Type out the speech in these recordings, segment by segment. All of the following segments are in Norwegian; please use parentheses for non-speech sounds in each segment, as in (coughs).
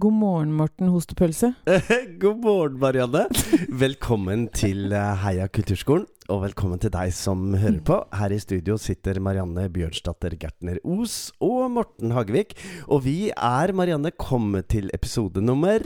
God morgen, Morten Hostepølse. (laughs) God morgen, Marianne. Velkommen til eh, Heia Kulturskolen. Og velkommen til deg som hører på. Her i studio sitter Marianne Bjørnsdatter Gertner Os og Morten Hagevik. Og vi er, Marianne, kommet til episode nummer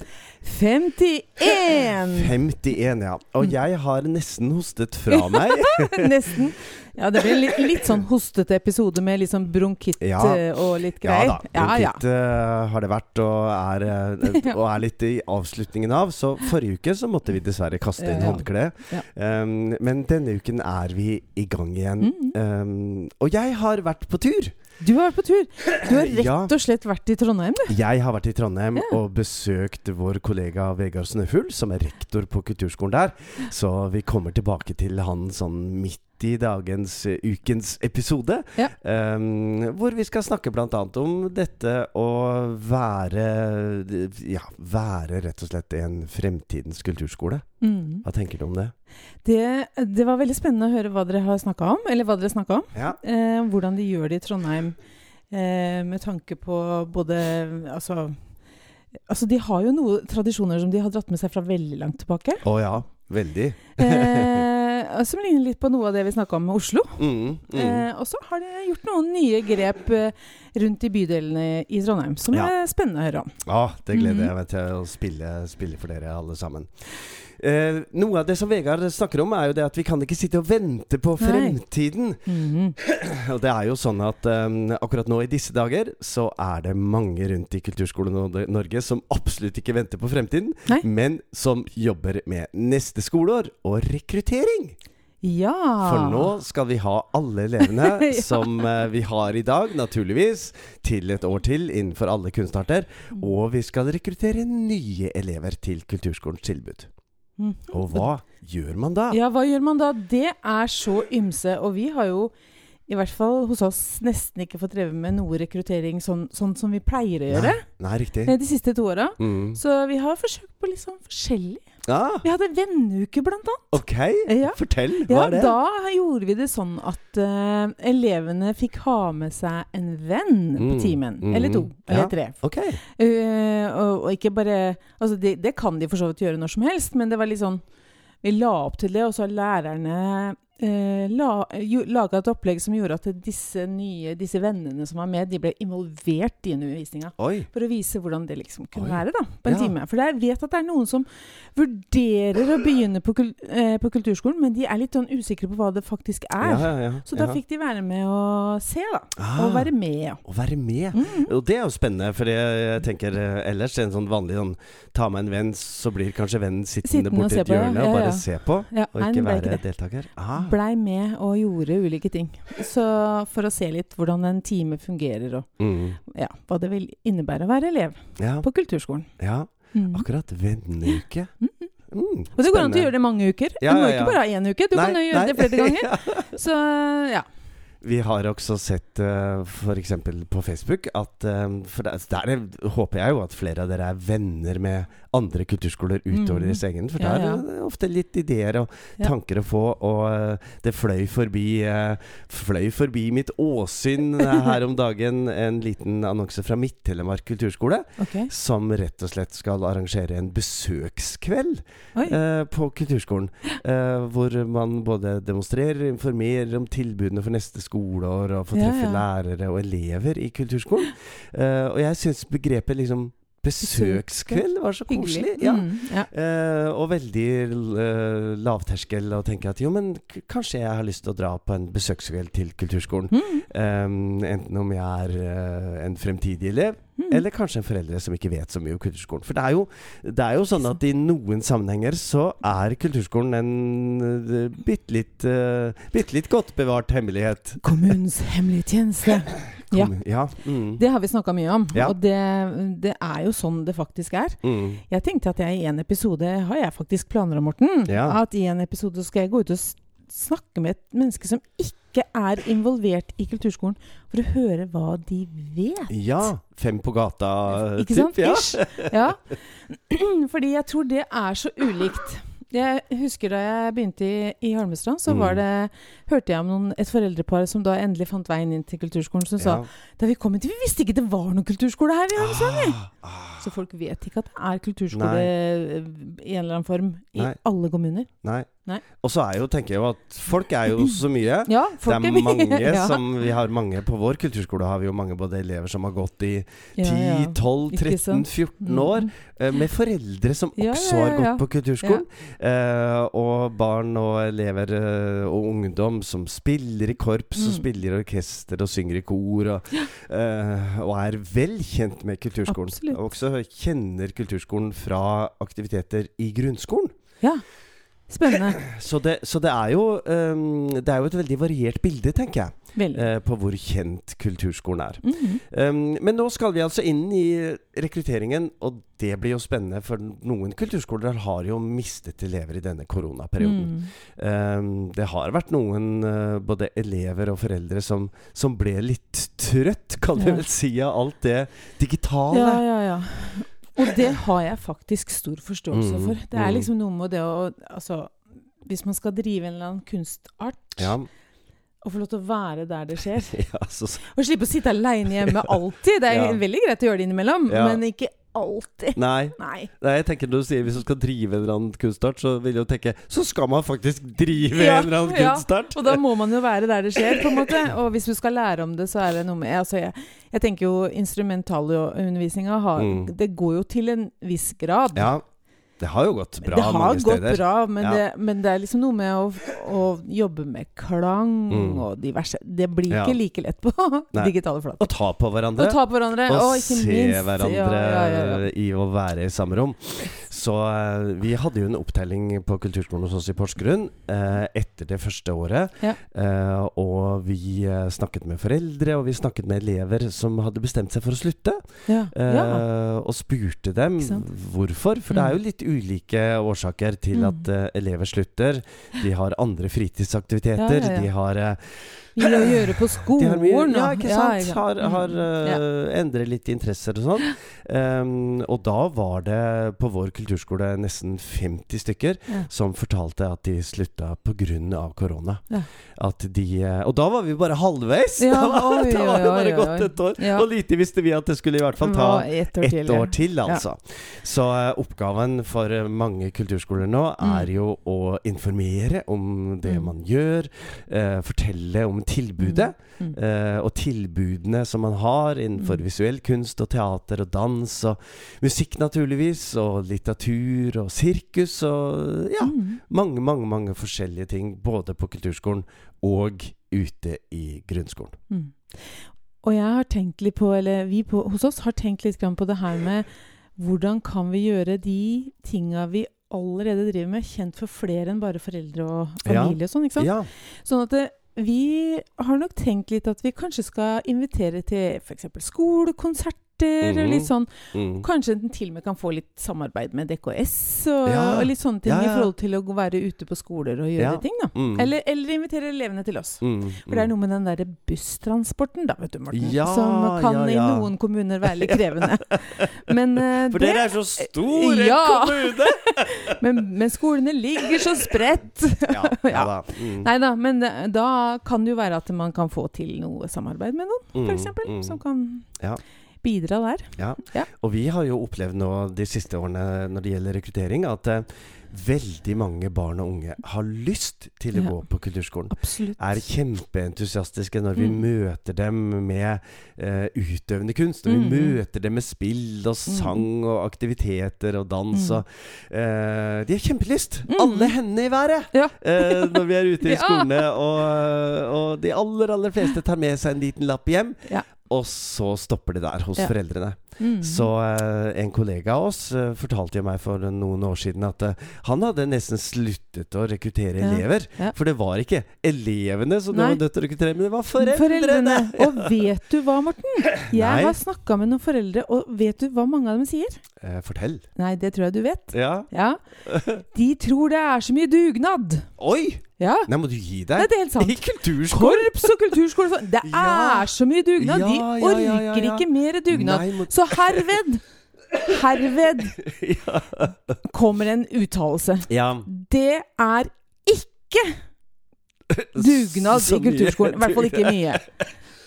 51! 51, ja. Og jeg har nesten hostet fra meg. (laughs) Nesten. Ja, det blir litt, litt sånn hostete episode med litt sånn bronkitt Ja. eh, og litt greier. Ja da. Bronkitt eh, har det vært, og er, eh, (laughs) og er litt i avslutningen av. Så forrige uke så måtte vi dessverre kaste inn Ja, ja. håndkleet. Ja. Um, men denne uken er vi i gang igjen. Mm. Um, og jeg har vært på tur. Du har vært på tur. Du har (clears throat) rett og slett vært i Trondheim, du. Jeg har vært i Trondheim Ja. og besøkt vår kollega Vegard Snøfugl, som er rektor på kulturskolen der. Så vi kommer tilbake til han sånn midt i dagens eh, ukens episode. Ja. Um, hvor vi skal snakke bl.a. om dette å være Ja, være rett og slett en fremtidens kulturskole. Mm. Hva tenker du om det? Det, det var veldig spennende å høre hva dere har snakka om. Eller hva dere snakka om. Ja. Eh, hvordan de gjør det i Trondheim eh, med tanke på både Altså Altså, de har jo noen tradisjoner som de har dratt med seg fra veldig langt tilbake. Å ja. Veldig. Eh, som ligner litt på noe av det vi snakka om med Oslo. Mm, mm. Eh, og så har de gjort noen nye grep eh, rundt i bydelene i Trondheim, som Ja. er spennende å høre om. Ja, det gleder Mhm. jeg meg til å spille, spille for dere alle sammen. Eh, noe av det som Vegard snakker om, er jo det at vi kan ikke sitte og vente på Nei. fremtiden. -hmm. (clears throat) Og det er jo sånn at um, akkurat nå i disse dager så er det mange rundt i Kulturskolen Nor- Norge som absolutt ikke venter på fremtiden, Nei. men som jobber med neste skoleår og rekruttering. Ja. For nå skal vi ha alle elevene (laughs) Ja. som eh, vi har i dag, naturligvis, til et år til innenfor alle kunstarter. Og vi skal rekruttere nye elever til kulturskolens tilbud. Mhm. Og hva gjør man da? Ja, hva gjør man da? Det er så ymse. Og vi har jo i hvert fall hos oss nesten ikke fått drevet med noe rekruttering sånn, sånn som vi pleier å gjøre Nei, nei, riktig. eh, de siste to åra. Mm. Så vi har forsøkt på litt sånn forskjellig. Ah, Vi hadde venneuke, blant annet. ok, Ja. fortell. Hva Ja, er det? da gjorde vi det sånn at uh, elevene fikk ha med seg en venn på Mm, timen. mm, Eller to. Eller ja. tre. Okay. Uh, og, og ikke bare Altså, det, det kan de for så vidt gjøre når som helst, men det var litt sånn Vi la opp til det, og så har lærerne eh, la, laga et opplegg som gjorde at disse nye Disse vennene som var med, de ble involvert i undervisninga. For å vise hvordan det liksom kunne Oi. være da, på en Ja. time. For jeg vet at det er noen som vurderer å begynne på, kul eh, på kulturskolen, men de er litt sånn usikre på hva det faktisk er. Ja, ja. Så da fikk de være med og se, da. Ah, Og være med. Å være med. Mm. Og det er jo spennende, for jeg, jeg tenker eh, ellers en sånn vanlig sånn Ta med en venn, så blir kanskje vennen sittende, Sittende borti et hjørne og bare se på, og ikke være ikke deltaker. Ah. Blei med og gjorde ulike ting. Så for å se litt hvordan en time fungerer, og Mm. ja, hva det vil innebære å være elev Ja, på kulturskolen. ja, Mm. akkurat. Venneuke. Mm. Mm, Og det går an til å gjøre det mange uker. Ja, du må ikke bare ha én uke, du Nei, kan jo gjøre nei. det flere (laughs) ganger. Så ja. Vi har også sett uh, f.eks. på Facebook at eh, For der, der er- håper jeg jo at flere av dere er venner med andre kulturskoler utover mm. deres egen. For Ja, der ja. er det ofte litt ideer og Ja. tanker å få. Og eh, det fløy forbi eh, Fløy forbi mitt åsyn eh, her om dagen en liten annonse fra Midt-Telemark kulturskole. Okay. Som rett og slett skal arrangere en besøkskveld eh, på kulturskolen. Eh, hvor man både demonstrerer, informerer om tilbudene for neste skoleår, og få treffe ja. lærere og elever i kulturskolen. Uh, og jeg syns begrepet liksom besøkskveld var så koselig. Ja. Mm, ja. Eh, og veldig eh, lavterskel, å tenke at jo, men kanskje jeg har lyst til å dra på en besøkskveld til kulturskolen. Mm, Eh, enten om jeg er eh, en fremtidig elev, mm. eller kanskje en foreldre som ikke vet så mye om kulturskolen. For det er jo, det er jo sånn at i noen sammenhenger så er kulturskolen en uh, bitte litt, uh, bitte litt godt bevart hemmelighet. Kommunens hemmelige tjeneste. (laughs) Ja. Ja. Mm. Det har vi snakka mye om, Ja. og det, det er jo sånn det faktisk er. Mm. Jeg tenkte at jeg i en episode har jeg faktisk planer om, Morten. Ja. At i en episode skal jeg gå ut og snakke med et menneske som ikke er involvert i kulturskolen, for å høre hva de vet. Ja. Fem på gata, Ikke sant? Ja. Ish. Ja. (clears throat) Fordi jeg tror det er så ulikt. Jeg husker da jeg begynte i, i Holmestrand, så Mm. var det, hørte jeg om noen, et foreldrepar som da endelig fant veien inn til kulturskolen, som sa da vi kom hit Vi visste ikke det var noen kulturskole her i Holmestrand! Ah, ah. Så folk vet ikke at det er kulturskole Nei. i en eller annen form i Nei. alle kommuner. Nei. Nei. Og så er jo, tenker jeg jo at folk er jo så mye. Ja, Det er mange (laughs) ja. som Vi har mange på vår kulturskole har vi jo mange både elever som har gått i 10, ja, 12, 13, 14 år. Mm. eh, Med foreldre som også har gått på kulturskolen. Eh, og barn og elever eh, og ungdom som spiller i korps og Mm. spiller i orkester og synger i kor. Og, eh, og er vel kjent med kulturskolen. Absolutt. Og også kjenner kulturskolen fra aktiviteter i grunnskolen. Ja. Spennende. (clears throat) Så det, så det er jo um, Det er jo et veldig variert bilde, tenker jeg, eh, på hvor kjent kulturskolen er. Mhm. Um, men nå skal vi altså inn i rekrutteringen, og det blir jo spennende. For noen kulturskoler har jo mistet elever i denne koronaperioden. Mm. Um, det har vært noen, uh, både elever og foreldre, som, som ble litt trøtt, kan Ja. vel si, av alt det digitale. Ja, ja, ja. Og det har jeg faktisk stor forståelse Mm, for. Det er mm. liksom noe med det å Altså, hvis man skal drive en eller annen kunstart, Ja, og få lov til å være der det skjer (laughs) ja, så, Og slippe å sitte aleine hjemme (laughs) alltid. Det er Ja. veldig greit å gjøre det innimellom, men ikke alltid. nei. Nei. Nei, jeg tenker Når du sier hvis du skal drive en eller annen kunstart, så vil jeg jo tenke Så skal man faktisk drive Ja, en eller annen ja. kunstart! Og da må man jo være der det skjer, på en måte. Og hvis du skal lære om det, så er det noe med Altså, jeg, jeg tenker jo instrumentalundervisninga har Mm. Det går jo til en viss grad. Ja, det har jo gått bra det har gått steder. bra, men, Ja. det, men det er liksom noe med å, å jobbe med klang Mm. og diverse Det blir Ja. ikke like lett på (laughs) digitale flater. Å ta på hverandre. Å ta på hverandre, og og se minst hverandre ja, ja, ja, ja. i å være i samme rom. Så eh, vi hadde jo en opptelling på kulturskolen hos oss i Porsgrunn eh, etter det første året. Ja. Eh, og vi eh, snakket med foreldre, og vi snakket med elever som hadde bestemt seg for å slutte. Ja, Eh, ja. Og spurte dem hvorfor. For det er jo litt ulike årsaker til Mm. at eh, elever slutter. De har andre fritidsaktiviteter. De har Mye å gjøre på skolen. har mye, ja, ikke sant? Har, har uh, endret litt interesser og sånn. Um, og da var det på vår kulturskole nesten 50 stykker Ja. som fortalte at de slutta pga. korona. Ja. At de eh, Og da var vi bare halvveis! Ja, (laughs) da var, oi, da var det bare oi, gått oi. et år. Og lite visste vi at det skulle i hvert fall ta ett år et til. år til, altså. Så uh, oppgaven for mange kulturskoler nå Mm. er jo å informere om det Mm. man gjør. uh, fortelle om tilbudet. Mm. Uh, og tilbudene som man har innenfor Mm. visuell kunst og teater og dans og musikk, naturligvis. Og litteratur og sirkus og ja. Mm. Mange, mange, mange forskjellige ting. Både på kulturskolen og ute i grunnskolen. Mm. Og jeg har tenkt litt på, eller vi på, hos oss har tenkt litt på det her med hvordan kan vi gjøre de tinga vi allerede driver med, kjent for flere enn bare foreldre og Ja. familie og sånn. ikke sant? Ja. Sånn at det, vi har nok tenkt litt at vi kanskje skal invitere til f.eks. skolekonserter. -hmm. og Litt sånn, Mm. Kanskje den til og med kan få litt samarbeid med DKS og, Ja. og litt sånne ting Ja, i forhold til å være ute på skoler og gjøre Ja. ting. da. Mm. Eller, eller invitere elevene til oss. Mm, For det er noe med den derre busstransporten, da, vet du, Morten. Ja, som kan ja, ja. i noen kommuner være litt krevende. (laughs) Men, uh, For dere er så stor en Ja. kommune! (laughs) men, men skolene ligger så spredt! Ja, (laughs) ja Ja. da. Mm. Nei da, men da kan det jo være at man kan få til noe samarbeid med noen, Mm, f.eks. mm. Som kan Ja. Bidra der. Ja. Ja. Og vi har jo opplevd nå de siste årene når det gjelder rekruttering, at eh, veldig mange barn og unge har lyst til å Ja. gå på kulturskolen. Absolutt. Er kjempeentusiastiske når vi Mm. møter dem med eh, utøvende kunst. Når vi Mm. møter dem med spill og sang og aktiviteter og dans. Mm. Og, eh, de har kjempelyst! Mm. Alle hendene i været! Ja. (laughs) eh, når vi er ute i (laughs) skolene. Og, og de aller, aller fleste tar med seg en liten lapp hjem. Ja. Og så stopper det der hos Ja. foreldrene. Mm. Så uh, en kollega av oss uh, fortalte jo meg for noen år siden at uh, han hadde nesten sluttet å rekruttere Ja. elever. Ja. For det var ikke elevene som Nei. var nødt til å rekruttere, men det var foreldrene! (laughs) Og vet du hva, Morten? Jeg Nei. har snakka med noen foreldre, og vet du hva mange av dem sier? Eh, fortell. Nei, det tror jeg du vet. Ja. Ja. (laughs) De tror det er så mye dugnad. Oi! Ja. Nei, må du gi deg? Nei, det er helt sant. (laughs) I kulturskolen? Korps og kulturskole Det (laughs) er Ja. så mye dugnad. Ja, De orker ikke mer dugnad. Nei, må... Så herved, (laughs) herved ja. kommer en uttalelse. ja. Det er ikke dugnad i kulturskolen. I hvert fall ikke mye.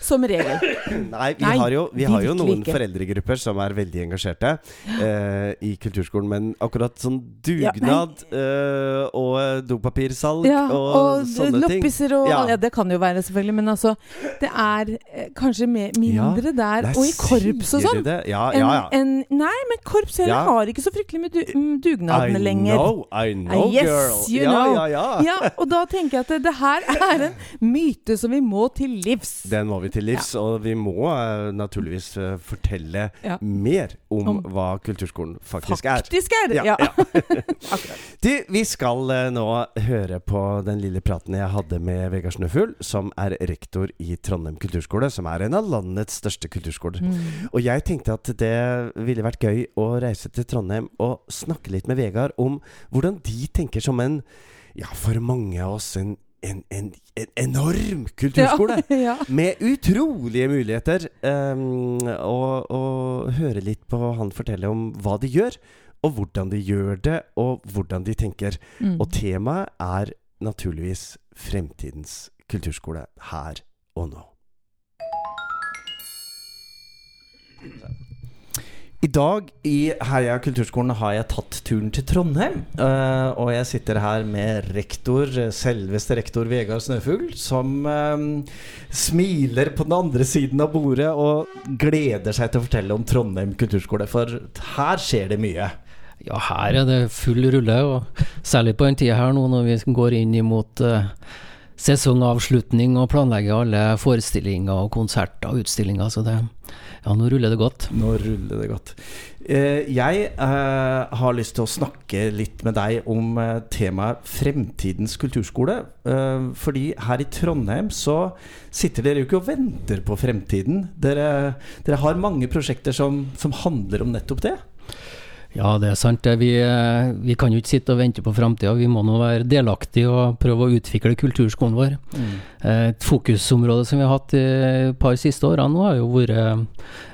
Som regel. (coughs) Nei, vi Nei, har jo, vi har jo noen ikke. foreldregrupper som er veldig engasjerte (gasps) eh, i kulturskolen, men akkurat sånn Ja, dugnad eh, og dopapirsalg Ja, og, og sånne ting loppiser og Ja. ja. det kan jo være, selvfølgelig. Men altså, det er eh, kanskje mer, mindre der. Og i korps og sånn. Ja, En, ja, ja. en, nei, men korps heller Ja. har ikke så fryktelig med du, mm, dugnadene I lenger. know, I know, Yes, girl. you ja, know. ja, ja. Ja, og da tenker jeg at det, det her er en myte som vi må til livs. Den må vi til livs, og vi må eh, naturligvis eh, fortelle Ja. mer om, Om- hva kulturskolen faktisk er. Faktisk er! Ja, Ja. ja. (laughs) (laughs) Du, vi skal eh, nå høre på den lille praten jeg hadde med Vegard Snøfugl, som er rektor i Trondheim kulturskole, som er en av landets største kulturskoler. Mm. Og jeg tenkte at det ville vært gøy å reise til Trondheim og snakke litt med Vegard om hvordan de tenker som en, ja, for mange av oss, en, en, en, en enorm kulturskole. Ja, (laughs) ja. Med utrolige muligheter. Um, og, og høre litt på han fortelle om hva de gjør, og hvordan de gjør det, og hvordan de tenker. Mm. Og temaet er naturligvis fremtidens kulturskole her og nå. I dag i Heia kulturskolen har jeg tatt turen til Trondheim. eh, og jeg sitter her med rektor, selveste rektor Vegard Snøfugl, som eh, smiler på den andre siden av bordet og gleder seg til å fortelle om Trondheim kulturskole, for her skjer det mye. Ja, her er det full rulle, og særlig på den tida her nå når vi går inn imot eh, sesongavslutning og planlegger alle forestillinger og konserter og utstillinger, så det Ja, nå ruller det godt. Nå ruller det godt. Eh, jeg eh, har lyst til å snakke litt med deg om eh, temaet fremtidens kulturskole. Fordi her i Trondheim så sitter dere jo ikke og venter på fremtiden. Dere, dere har mange prosjekter som, som handler om nettopp det. Ja, det er sant. Vi, eh, vi kan jo ikke sitte og vente på framtida. Vi må nå være delaktige og prøve å utvikle kulturskolen vår. Mm. Et fokusområde som vi har hatt i et par siste årene nå, har jo vært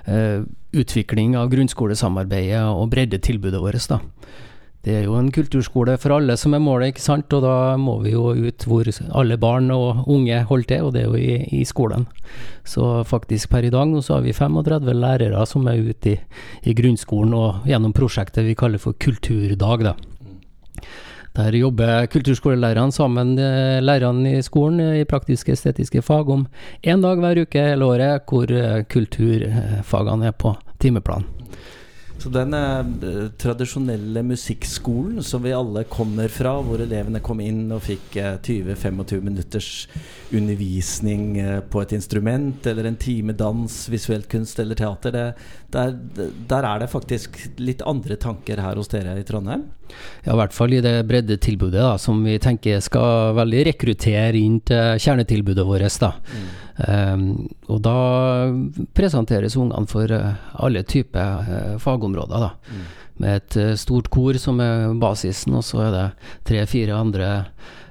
eh, utvikling av grunnskolesamarbeidet og breddetilbudet vårt. da. Det er jo en kulturskole for alle som er målet, ikke sant? og da må vi jo ut hvor alle barn og unge holder til, og det er jo i, i skolen. Så faktisk per i dag nå så har vi 35 lærere som er ute i, i grunnskolen og gjennom prosjektet vi kaller for Kulturdag. da. Der jobber kulturskolelærerne sammen, med lærerne i skolen, eh, i praktiske estetiske fag, om én dag hver uke hele året hvor eh, kulturfagene er på timeplan. Så den eh, tradisjonelle musikkskolen som vi alle kommer fra, hvor elevene kom inn og fikk eh, 20-25 minutters undervisning eh, på et instrument, eller en time dans, visuelt kunst eller teater, det, der, der er det faktisk litt andre tanker her hos dere i Trondheim? Ja, i hvert fall i det bredde tilbudet da, som vi tenker skal veldig rekruttere inn til kjernetilbudet vårt. da. Um, og da presenteres ungene for eh, alle typer eh, fagområder. da. Med et eh, stort kor som er basisen, og så er det tre-fire andre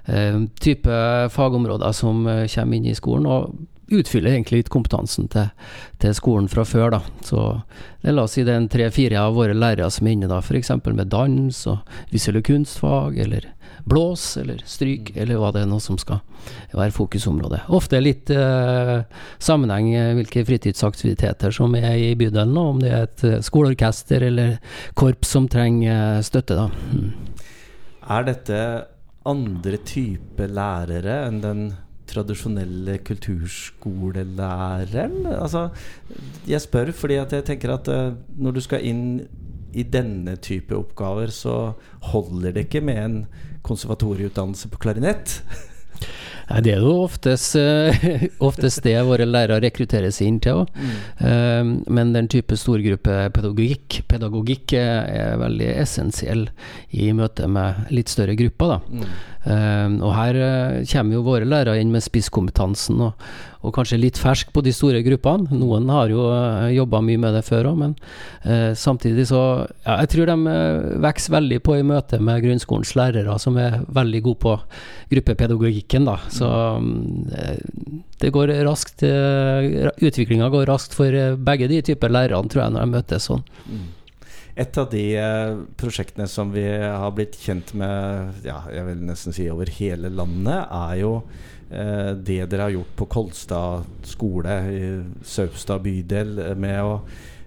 uh, typer fagområder som kommer inn i skolen. og utfyller egentlig litt kompetansen til, til skolen fra før. da. Så det, La oss si det er tre-fire av våre lærere som er inne, da, f.eks. med dans og visuelle kunstfag, eller blås, eller stryk, eller hva det er noe som skal være fokusområdet. Ofte litt eh, sammenheng eh, hvilke fritidsaktiviteter som er i bydelen, og om det er et eh, skoleorkester eller korps som trenger eh, støtte. da. Mm. Er dette andre type lærere enn den tradisjonelle kulturskolelæreren? Altså, jeg spør fordi at jeg tenker at uh, når du skal inn i denne type oppgaver, så holder det ikke med en konservatorieutdannelse på klarinett. (laughs) Nei, det er jo oftest, eh, (laughs) oftest det våre lærere rekrutteres inn til òg. men den type storgruppepedagogikk pedagogikk er, er veldig essensiell i møte med litt større grupper. da. Mm. og her eh, kommer jo våre lærere inn med spisskompetansen, og, og kanskje litt fersk på de store gruppene. Noen har jo uh, jobba mye med det før òg, men eh, samtidig så ja, Jeg tror de uh, vokser veldig på i møte med grunnskolens lærere, som er veldig gode på gruppepedagogikken. da. Så mm, eh, det går raskt Utviklinga går raskt for eh, begge de typer lærerne, tror jeg, når de møtes sånn. Et av de eh, prosjektene som vi har blitt kjent med ja, jeg vil nesten si over hele landet, er jo eh, det dere har gjort på Kolstad skole i Saupstad bydel eh, med å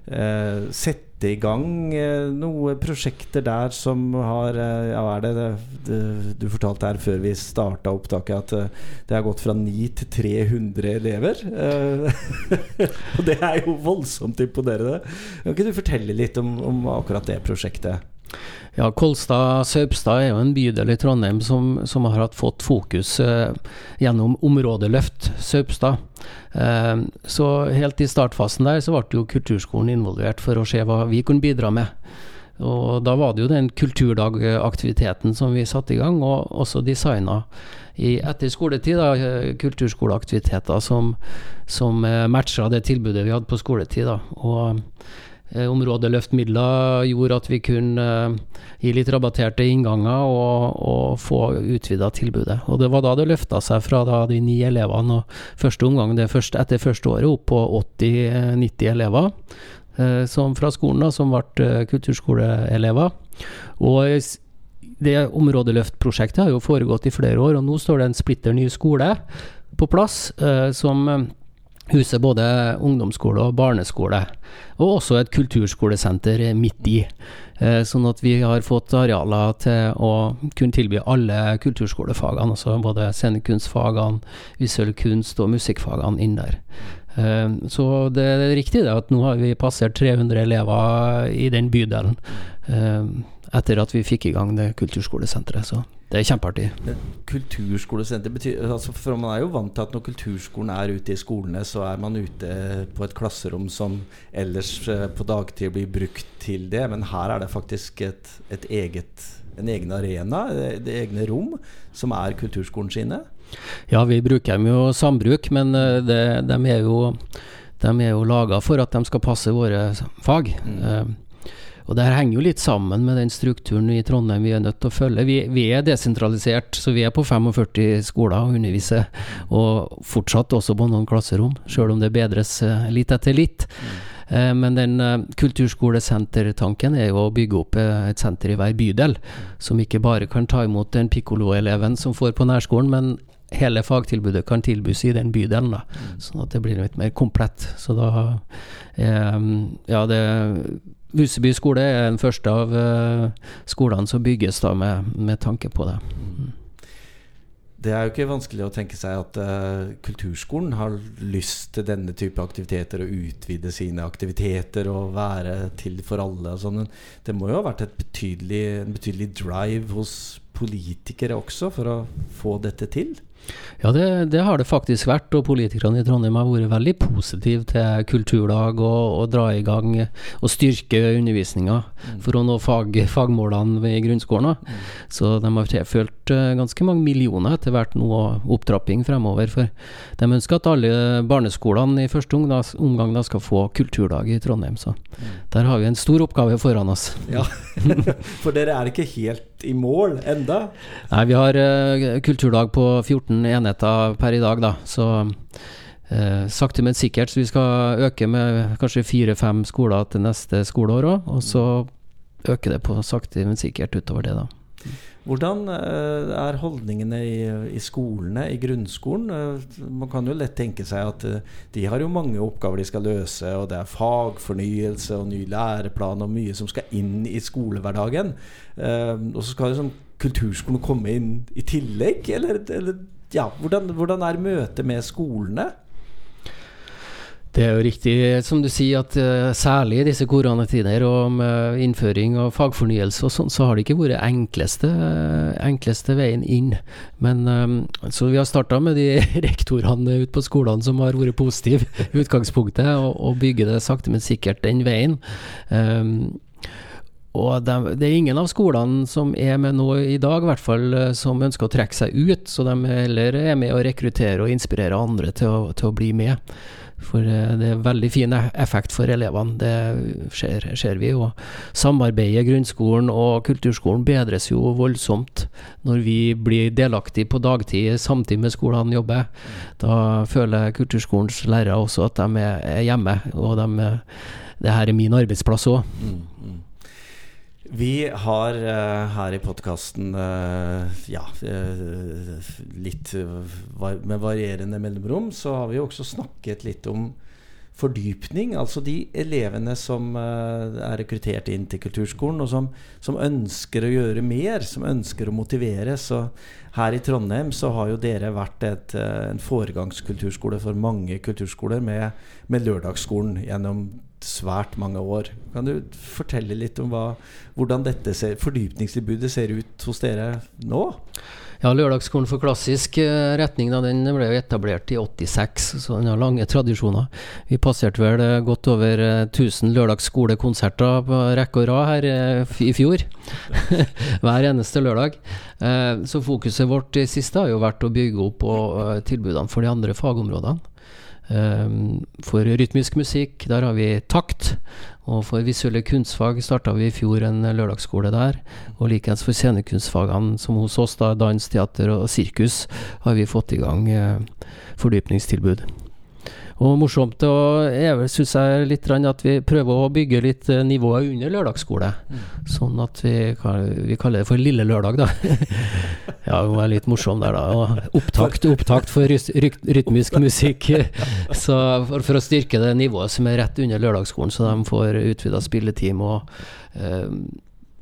eh, sette i gang eh, noen prosjekter der som har eh, Ja, er det, det, du fortalte her før vi starta opptaket at eh, det har gått fra 9 til 300 elever. (laughs) og det er jo voldsomt imponerende. Kan ikke du fortelle litt om, om akkurat det prosjektet? Ja, Kolstad-Saupstad er jo en bydel i Trondheim som, som har fått fokus eh, gjennom områdeløft Saupstad. Eh, så helt i startfasen der så ble jo kulturskolen involvert for å se hva vi kunne bidra med. Og da var det jo den kulturdagaktiviteten som vi satte i gang, og også designa i, etter skoletid da, kulturskoleaktiviteter som, som eh, matcha det tilbudet vi hadde på skoletid. da, og Eh, områdeløftmidler gjorde at vi kunne eh, gi litt rabatterte innganger og, og få utvida tilbudet. Og Det var da det løfta seg fra de ni elevene og første omgang første, etter første året opp på 80-90 elever eh, som fra skolen, da, som ble kulturskoleelever. Og det områdeløftprosjektet har jo foregått i flere år, og nå står det en splitter ny skole på plass som huser både ungdomsskole og barneskole, og også et kulturskolesenter midt i. Eh, sånn at vi har fått arealer til å kunne tilby alle kulturskolefagene, altså både scenekunstfagene, visuell kunst og musikkfagene inn der. Eh, så det er riktig det at nå har vi passert 300 elever i den bydelen eh, etter at vi fikk i gang det kulturskolesenteret. Så det er kjempeartig. Kulturskolesenter betyr altså For man er jo vant til at når kulturskolen er ute i skolene, så er man ute på et klasserom som ellers eh, på dagtid blir brukt til det. Men her er det faktisk et, et eget, en egen arena, det egne rom, som er kulturskolen sine. Ja, vi bruker dem jo sambruk, men eh, det, de er jo, de er jo laga for at de skal passe våre fag. Mm. Og Det her henger jo litt sammen med den strukturen i Trondheim vi er nødt til å følge. Vi, vi er desentralisert, så vi er på 45 skoler og underviser. Og fortsatt også på noen klasserom, sjøl om det bedres eh, litt etter litt. Eh, men den uh, kulturskolesentertanken er jo å bygge opp et senter i hver bydel, som ikke bare kan ta imot den pikkolo-eleven som får på nærskolen, men hele fagtilbudet kan tilbys i den bydelen. da, Sånn at det blir litt mer komplett. Så da Ja, det Huseby skole er den første av uh, skolene som bygges da med, med tanke på det. Mm. Det er jo ikke vanskelig å tenke seg at uh, kulturskolen har lyst til denne type aktiviteter og utvide sine aktiviteter og være til for alle. Sånn. Det må jo ha vært betydelig, en betydelig drive hos politikere også for å få dette til? Ja, det, det, har det faktisk vært. Og politikerne i Trondheim har vært veldig positive til kulturdag og, og dra i gang og styrke undervisninga mm. for å nå fag, fagmålene i grunnskolen. Mm. Så de har tilført uh, ganske mange millioner etter hvert nå og opptrapping fremover. For de ønsker at alle barneskolene i første omgang da skal få kulturdag i Trondheim. Så mm. der har vi en stor oppgave foran oss. Ja, (laughs) for dere er ikke helt i mål enda? Nei, vi har uh, kulturdag på 14 enheter per i dag, da. Så eh, sakte, men sikkert. Så vi skal øke med kanskje fire-fem skoler til neste skoleår òg. Og så øke det på sakte, men sikkert utover det, da. Hvordan eh, er holdningene i, i, skolene, i grunnskolen? Eh, man kan jo lett tenke seg at eh, de har jo mange oppgaver de skal løse, og det er fagfornyelse og ny læreplan og mye som skal inn i skolehverdagen. Og så skal liksom kulturskolen komme inn i tillegg, eller, eller ja, hvordan, hvordan er møtet med skolene? Det er jo riktig som du sier, at uh, særlig i disse koronatider og med innføring av fagfornyelse og sånn, så har det ikke vært enkleste, enkleste veien inn. Men um, Så vi har starta med de (laughs) rektorene ute på skolene som har vært positive i utgangspunktet, og, og bygger det sakte, men sikkert den veien. Um, og de, det er ingen av skolene som er med nå i dag, i hvert fall, som ønsker å trekke seg ut. Så de heller er med å rekruttere og inspirere andre til å, til å bli med. For eh, det er veldig fin e-, effekt for elevene, det ser, ser vi. Og samarbeidet grunnskolen og kulturskolen bedres jo voldsomt når vi blir delaktige på dagtid samtidig med skolene jobber. Da føler kulturskolens lærere også at de er hjemme, og de, det her er min arbeidsplass òg. Mm, mm. Vi har uh, her i podkasten uh, ja, uh, litt var med varierende mellomrom, så har vi også snakket litt om fordypning. Altså de elevene som er rekruttert inn til kulturskolen, og som, som, ønsker å gjøre mer, som ønsker å motivere. Så her i Trondheim så har jo dere vært et, en foregangskulturskole for mange kulturskoler med, med lørdagsskolen gjennom svært mange år. Kan du fortelle litt om hva, hvordan dette ser, fordypningstilbudet ser ut hos dere nå? Ja, Lørdagsskolen for klassisk eh, retning da, den ble etablert i 86, så den har lange tradisjoner. Vi passerte vel eh, godt over 1000 eh, lørdagsskolekonserter på rekke og rad her i fjor. (laughs) Hver eneste lørdag. Så fokuset vårt i siste har jo vært å bygge opp tilbudene for de andre fagområdene. Ehm, for rytmisk musikk, der har vi takt. Og for visuelle kunstfag starta vi i fjor en lørdagsskole der. Og likeens for scenekunstfagene, som hos oss, da, dans, teater og sirkus, har vi fått i gang eh, fordypningstilbud. Og morsomt og jeg syns jeg litt at vi prøver å bygge litt eh, nivået under lørdagsskole. Mm. Sånn at vi, vi, kaller det for Lille lørdag, da. (laughs) ja, hun er litt morsom der, da. Og opptakt, opptakt for rytmisk musikk. (laughs) Så for, for, å styrke det nivået som er rett under lørdagsskolen, så de får utvida spilleteam og, øh,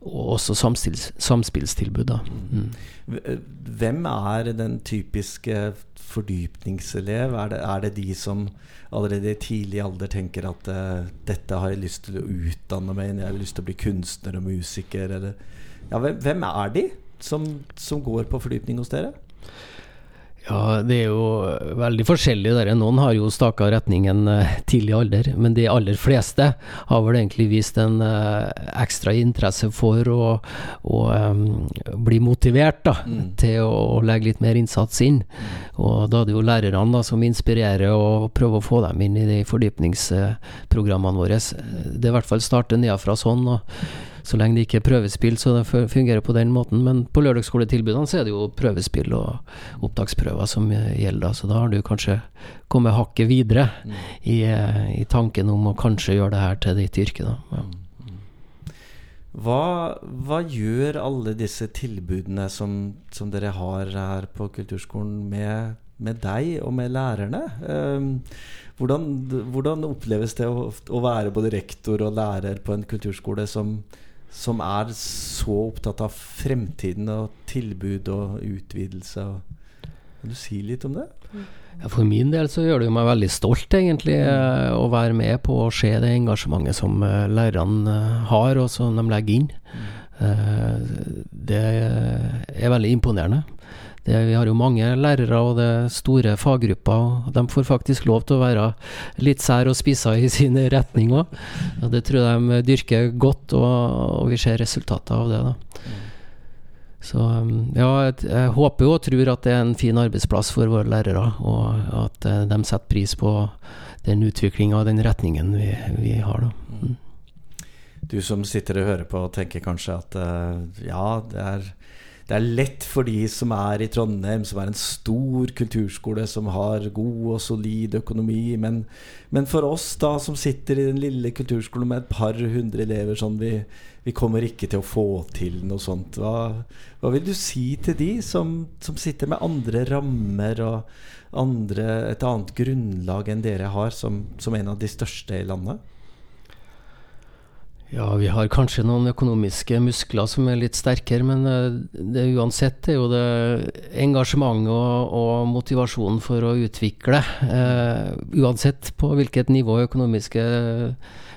og også samspills, samspillstilbud, da. Mm. Hvem er den typiske fordypningselev? Er det, er det, de som allerede i tidlig alder tenker at uh, dette har jeg lyst til å utdanne meg jeg har lyst til å bli kunstner og musiker? Ja, hvem, hvem, er de som, som går på fordypning hos dere? Ja, det er jo veldig forskjellig der. Noen har jo staka retningen uh, tidlig alder, men de aller fleste har vel egentlig vist en uh, ekstra interesse for å, å um, bli motivert da, mm. til å, legge litt mer innsats inn. Og da er det jo lærerne da, som inspirerer og prøver å få dem inn i de fordypningsprogrammene våre. Det er i hvert fall starte nedenfra sånn. og så lenge det ikke er prøvespill, så det fungerer på den måten. Men på lørdagsskoletilbudene så er det jo prøvespill og opptaksprøver som gjelder. Så da har du kanskje kommet hakket videre mm. i, eh, i, tanken om å kanskje gjøre det her til ditt yrke. Da. Ja. Mm. Hva, hva, gjør alle disse tilbudene som, som, dere har her på kulturskolen med, med deg og med lærerne? Um, hvordan, hvordan, oppleves det å, å, være både rektor og lærer på en kulturskole som, som er så opptatt av fremtiden og tilbud og utvidelse. Kan du si litt om det? Ja, for min del så gjør det meg veldig stolt, egentlig, mm. å være med på å se det engasjementet som uh, lærerne uh, har, og som de legger inn. Mm. Det er veldig imponerende. Det, vi har jo mange lærere, og det er store faggrupper. og De får faktisk lov til å være litt sær og spissa i sin retning òg. Det tror jeg de dyrker godt, og, og vi ser resultater av det. da. Så um, ja, jeg, håper og tror at det er en fin arbeidsplass for våre lærere, og at uh, de setter pris på den utviklinga og den retningen vi, vi har. da. Mm. Du som sitter og hører på, tenker kanskje at uh, ja, det er det er lett for de som er i Trondheim, som er en stor kulturskole som har god og solid økonomi. Men, men for oss da som sitter i den lille kulturskolen med et par hundre elever, sånn vi, vi kommer ikke til å få til noe sånt. Hva, hva vil du si til de som, som sitter med andre rammer og andre, et annet grunnlag enn dere har, som, som en av de største i landet? Ja, vi har kanskje noen økonomiske muskler som er litt sterkere, men eh, det uansett er jo det engasjementet og, og motivasjonen for å utvikle, eh, uansett på hvilket nivå økonomiske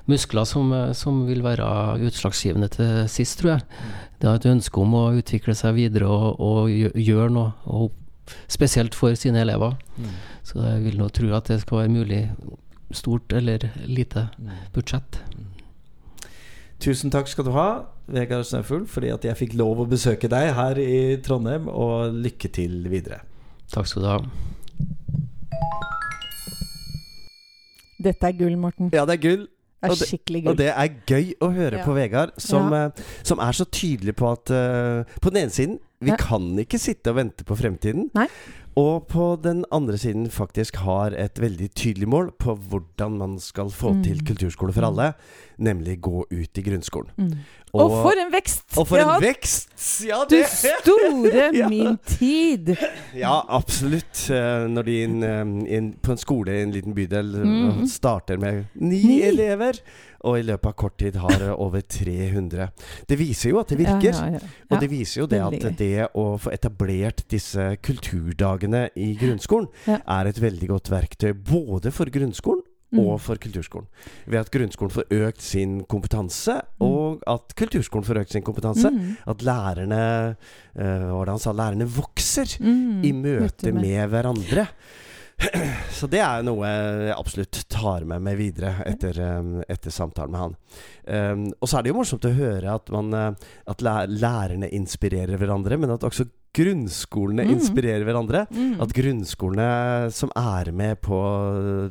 muskler som, som, vil være utslagsgivende til sist, tror jeg. Det er et ønske om å utvikle seg videre og, og gjøre noe, og spesielt for sine elever. Mm. Så jeg vil nå tro at det skal være mulig, stort eller lite mm. budsjett. Tusen takk skal du ha, Vegard Snøfugl, fordi at jeg fikk lov å besøke deg her i Trondheim. Og lykke til videre. Takk skal du ha. Dette er gull, Morten. Ja, det er gull. Det er skikkelig gull. Og det er gøy å høre ja. på Vegard, som, ja. uh, som, er så tydelig på at uh, På den ene siden Vi Ja. kan ikke sitte og vente på fremtiden. Nei. Og på den andre siden faktisk har et veldig tydelig mål på hvordan man skal få Mm. til kulturskole for alle, nemlig gå ut i grunnskolen. Mm. Og, for en vekst! og for en har vekst! Ja, Du store (laughs) Ja. min tid! Ja, absolutt. Eh, Når de inn, eh, inn på en skole i en liten bydel eh, Mhm. starter med ni, Ni. elever, og i løpet av kort tid har eh, over 300. Det viser jo at det virker. Ja, ja, ja. Og det viser jo det at det å få etablert disse kulturdagene i grunnskolen er et veldig godt verktøy både for grunnskolen Mm. og for kulturskolen. Ved at grunnskolen får økt sin kompetanse, Mm. og at kulturskolen får økt sin kompetanse. Mm. At lærerne øh, Hva var det han sa? Lærerne vokser Mm. i møte med hverandre. Så det er noe jeg absolutt tar med meg videre etter, etter samtalen med han. Um, og så er det jo morsomt å høre at, man, uh, at lærerne inspirerer hverandre, men at også grunnskolene Mm. inspirerer hverandre. Mm. At grunnskolene som er med på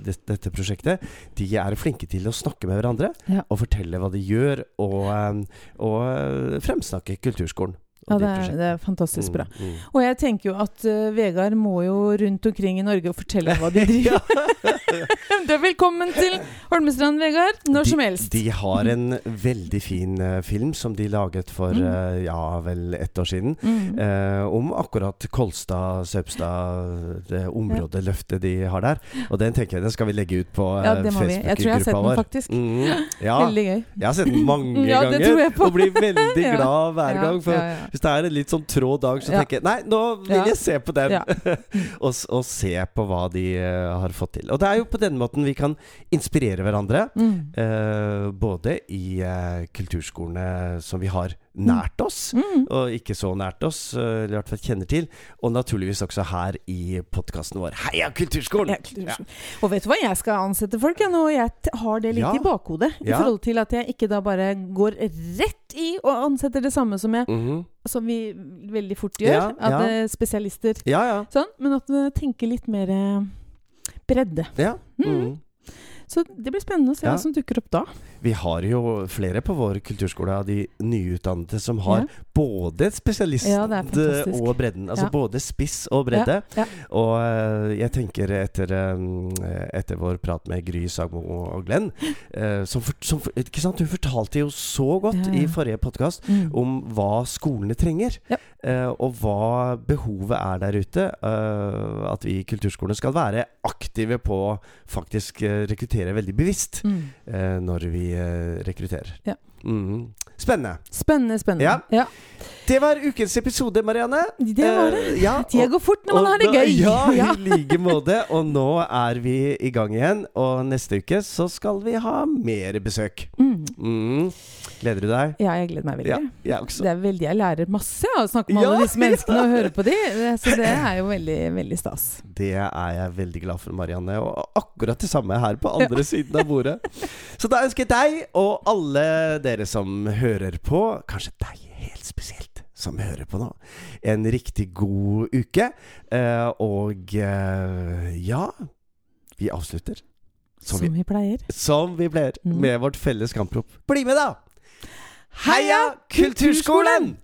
det, dette prosjektet, de er flinke til å snakke med hverandre Ja. og fortelle hva de gjør, og, og uh, fremsnakke kulturskolen. Ja, det er, det er fantastisk bra. Mm, mm. Og jeg tenker jo at uh, Vegard må jo rundt omkring i Norge og fortelle hva de (laughs) driver (laughs) Du er velkommen til Holmestrand, Vegard. Når de, som helst. De har en veldig fin uh, film som de laget for Mm. eh, ja vel ett år siden. Mm. om akkurat Kolstad-Saupstad, det områdeløftet de har der. Og den tenker jeg den skal vi legge ut på Ja, det må. Jeg tror jeg har sett Facebook-gruppa den, vår. faktisk. Mm, ja, Veldig gøy. jeg har sett den mange (laughs) Ja, ganger og blir veldig glad hver gang. For. Hvis det er en litt sånn trå dag, så tenker jeg nei, nå vil jeg se på den. (laughs) Og, og se på hva de uh, har fått til. Og det er jo på den måten vi kan inspirere hverandre. Mm. Uh, både i uh, kulturskolene som vi har nært oss, Mm. og ikke så nært oss, eh, eller i hvert fall kjenner til, og naturligvis også her i podkasten vår. Heia Kulturskolen! Ja, kulturskolen. Og vet du hva, jeg skal ansette folk jeg nå, og jeg har det litt Ja. i bakhodet. I Ja. forhold til at jeg ikke da bare går rett i og ansetter det samme som jeg Mhm. Som vi veldig fort gjør. Ja, at ja. eh, spesialister Ja, ja. Sånn. Men at vi tenker litt mer eh, bredde. ja. Mhm. Så det blir spennende å se Ja. hva som dukker opp da. Vi har jo flere på vår kulturskole av de nyutdannede som har Ja. både spesialist Ja, og bredden. Altså Ja. både spiss og bredde. Ja, ja. Og eh, jeg tenker etter, eh, etter vår prat med Gry Sagmo og Glenn eh, som, som? Hun fortalte jo så godt Ja, ja. i forrige podkast Mm. om hva skolene trenger. Eh, og hva behovet er der ute. eh, at vi i kulturskolene skal være aktive på å faktisk eh, rekruttere veldig bevisst Mm. når vi rekrutterer. Ja. Mm. Spennende. Spennende, spennende. Ja. ja. Det var ukens episode, Marianne. Det var det. Uh, ja, Tida går fort når man har det gøy. Ja, Ja. i (laughs) like måte. Og nå er vi i gang igjen. Og neste uke så skal vi ha mer besøk. Mm. Mm. Gleder du deg? ja, jeg gleder meg veldig. Ja, jeg også. Det er veldig, Jeg lærer masse av å snakke med alle disse (laughs) menneskene og høre på de, så det er jo veldig, veldig stas. Det er jeg veldig glad for, Marianne. Og akkurat det samme her på andre siden av bordet. (laughs) Så da ønsker jeg deg og alle dere som hører på, kanskje deg helt spesielt, som hører på nå, en riktig god uke. Eh, og eh, ja Vi avslutter som vi, Som vi pleier. som vi pleier, Mm. med vårt felles kamprop. Bli med, da! Heia Kulturskolen!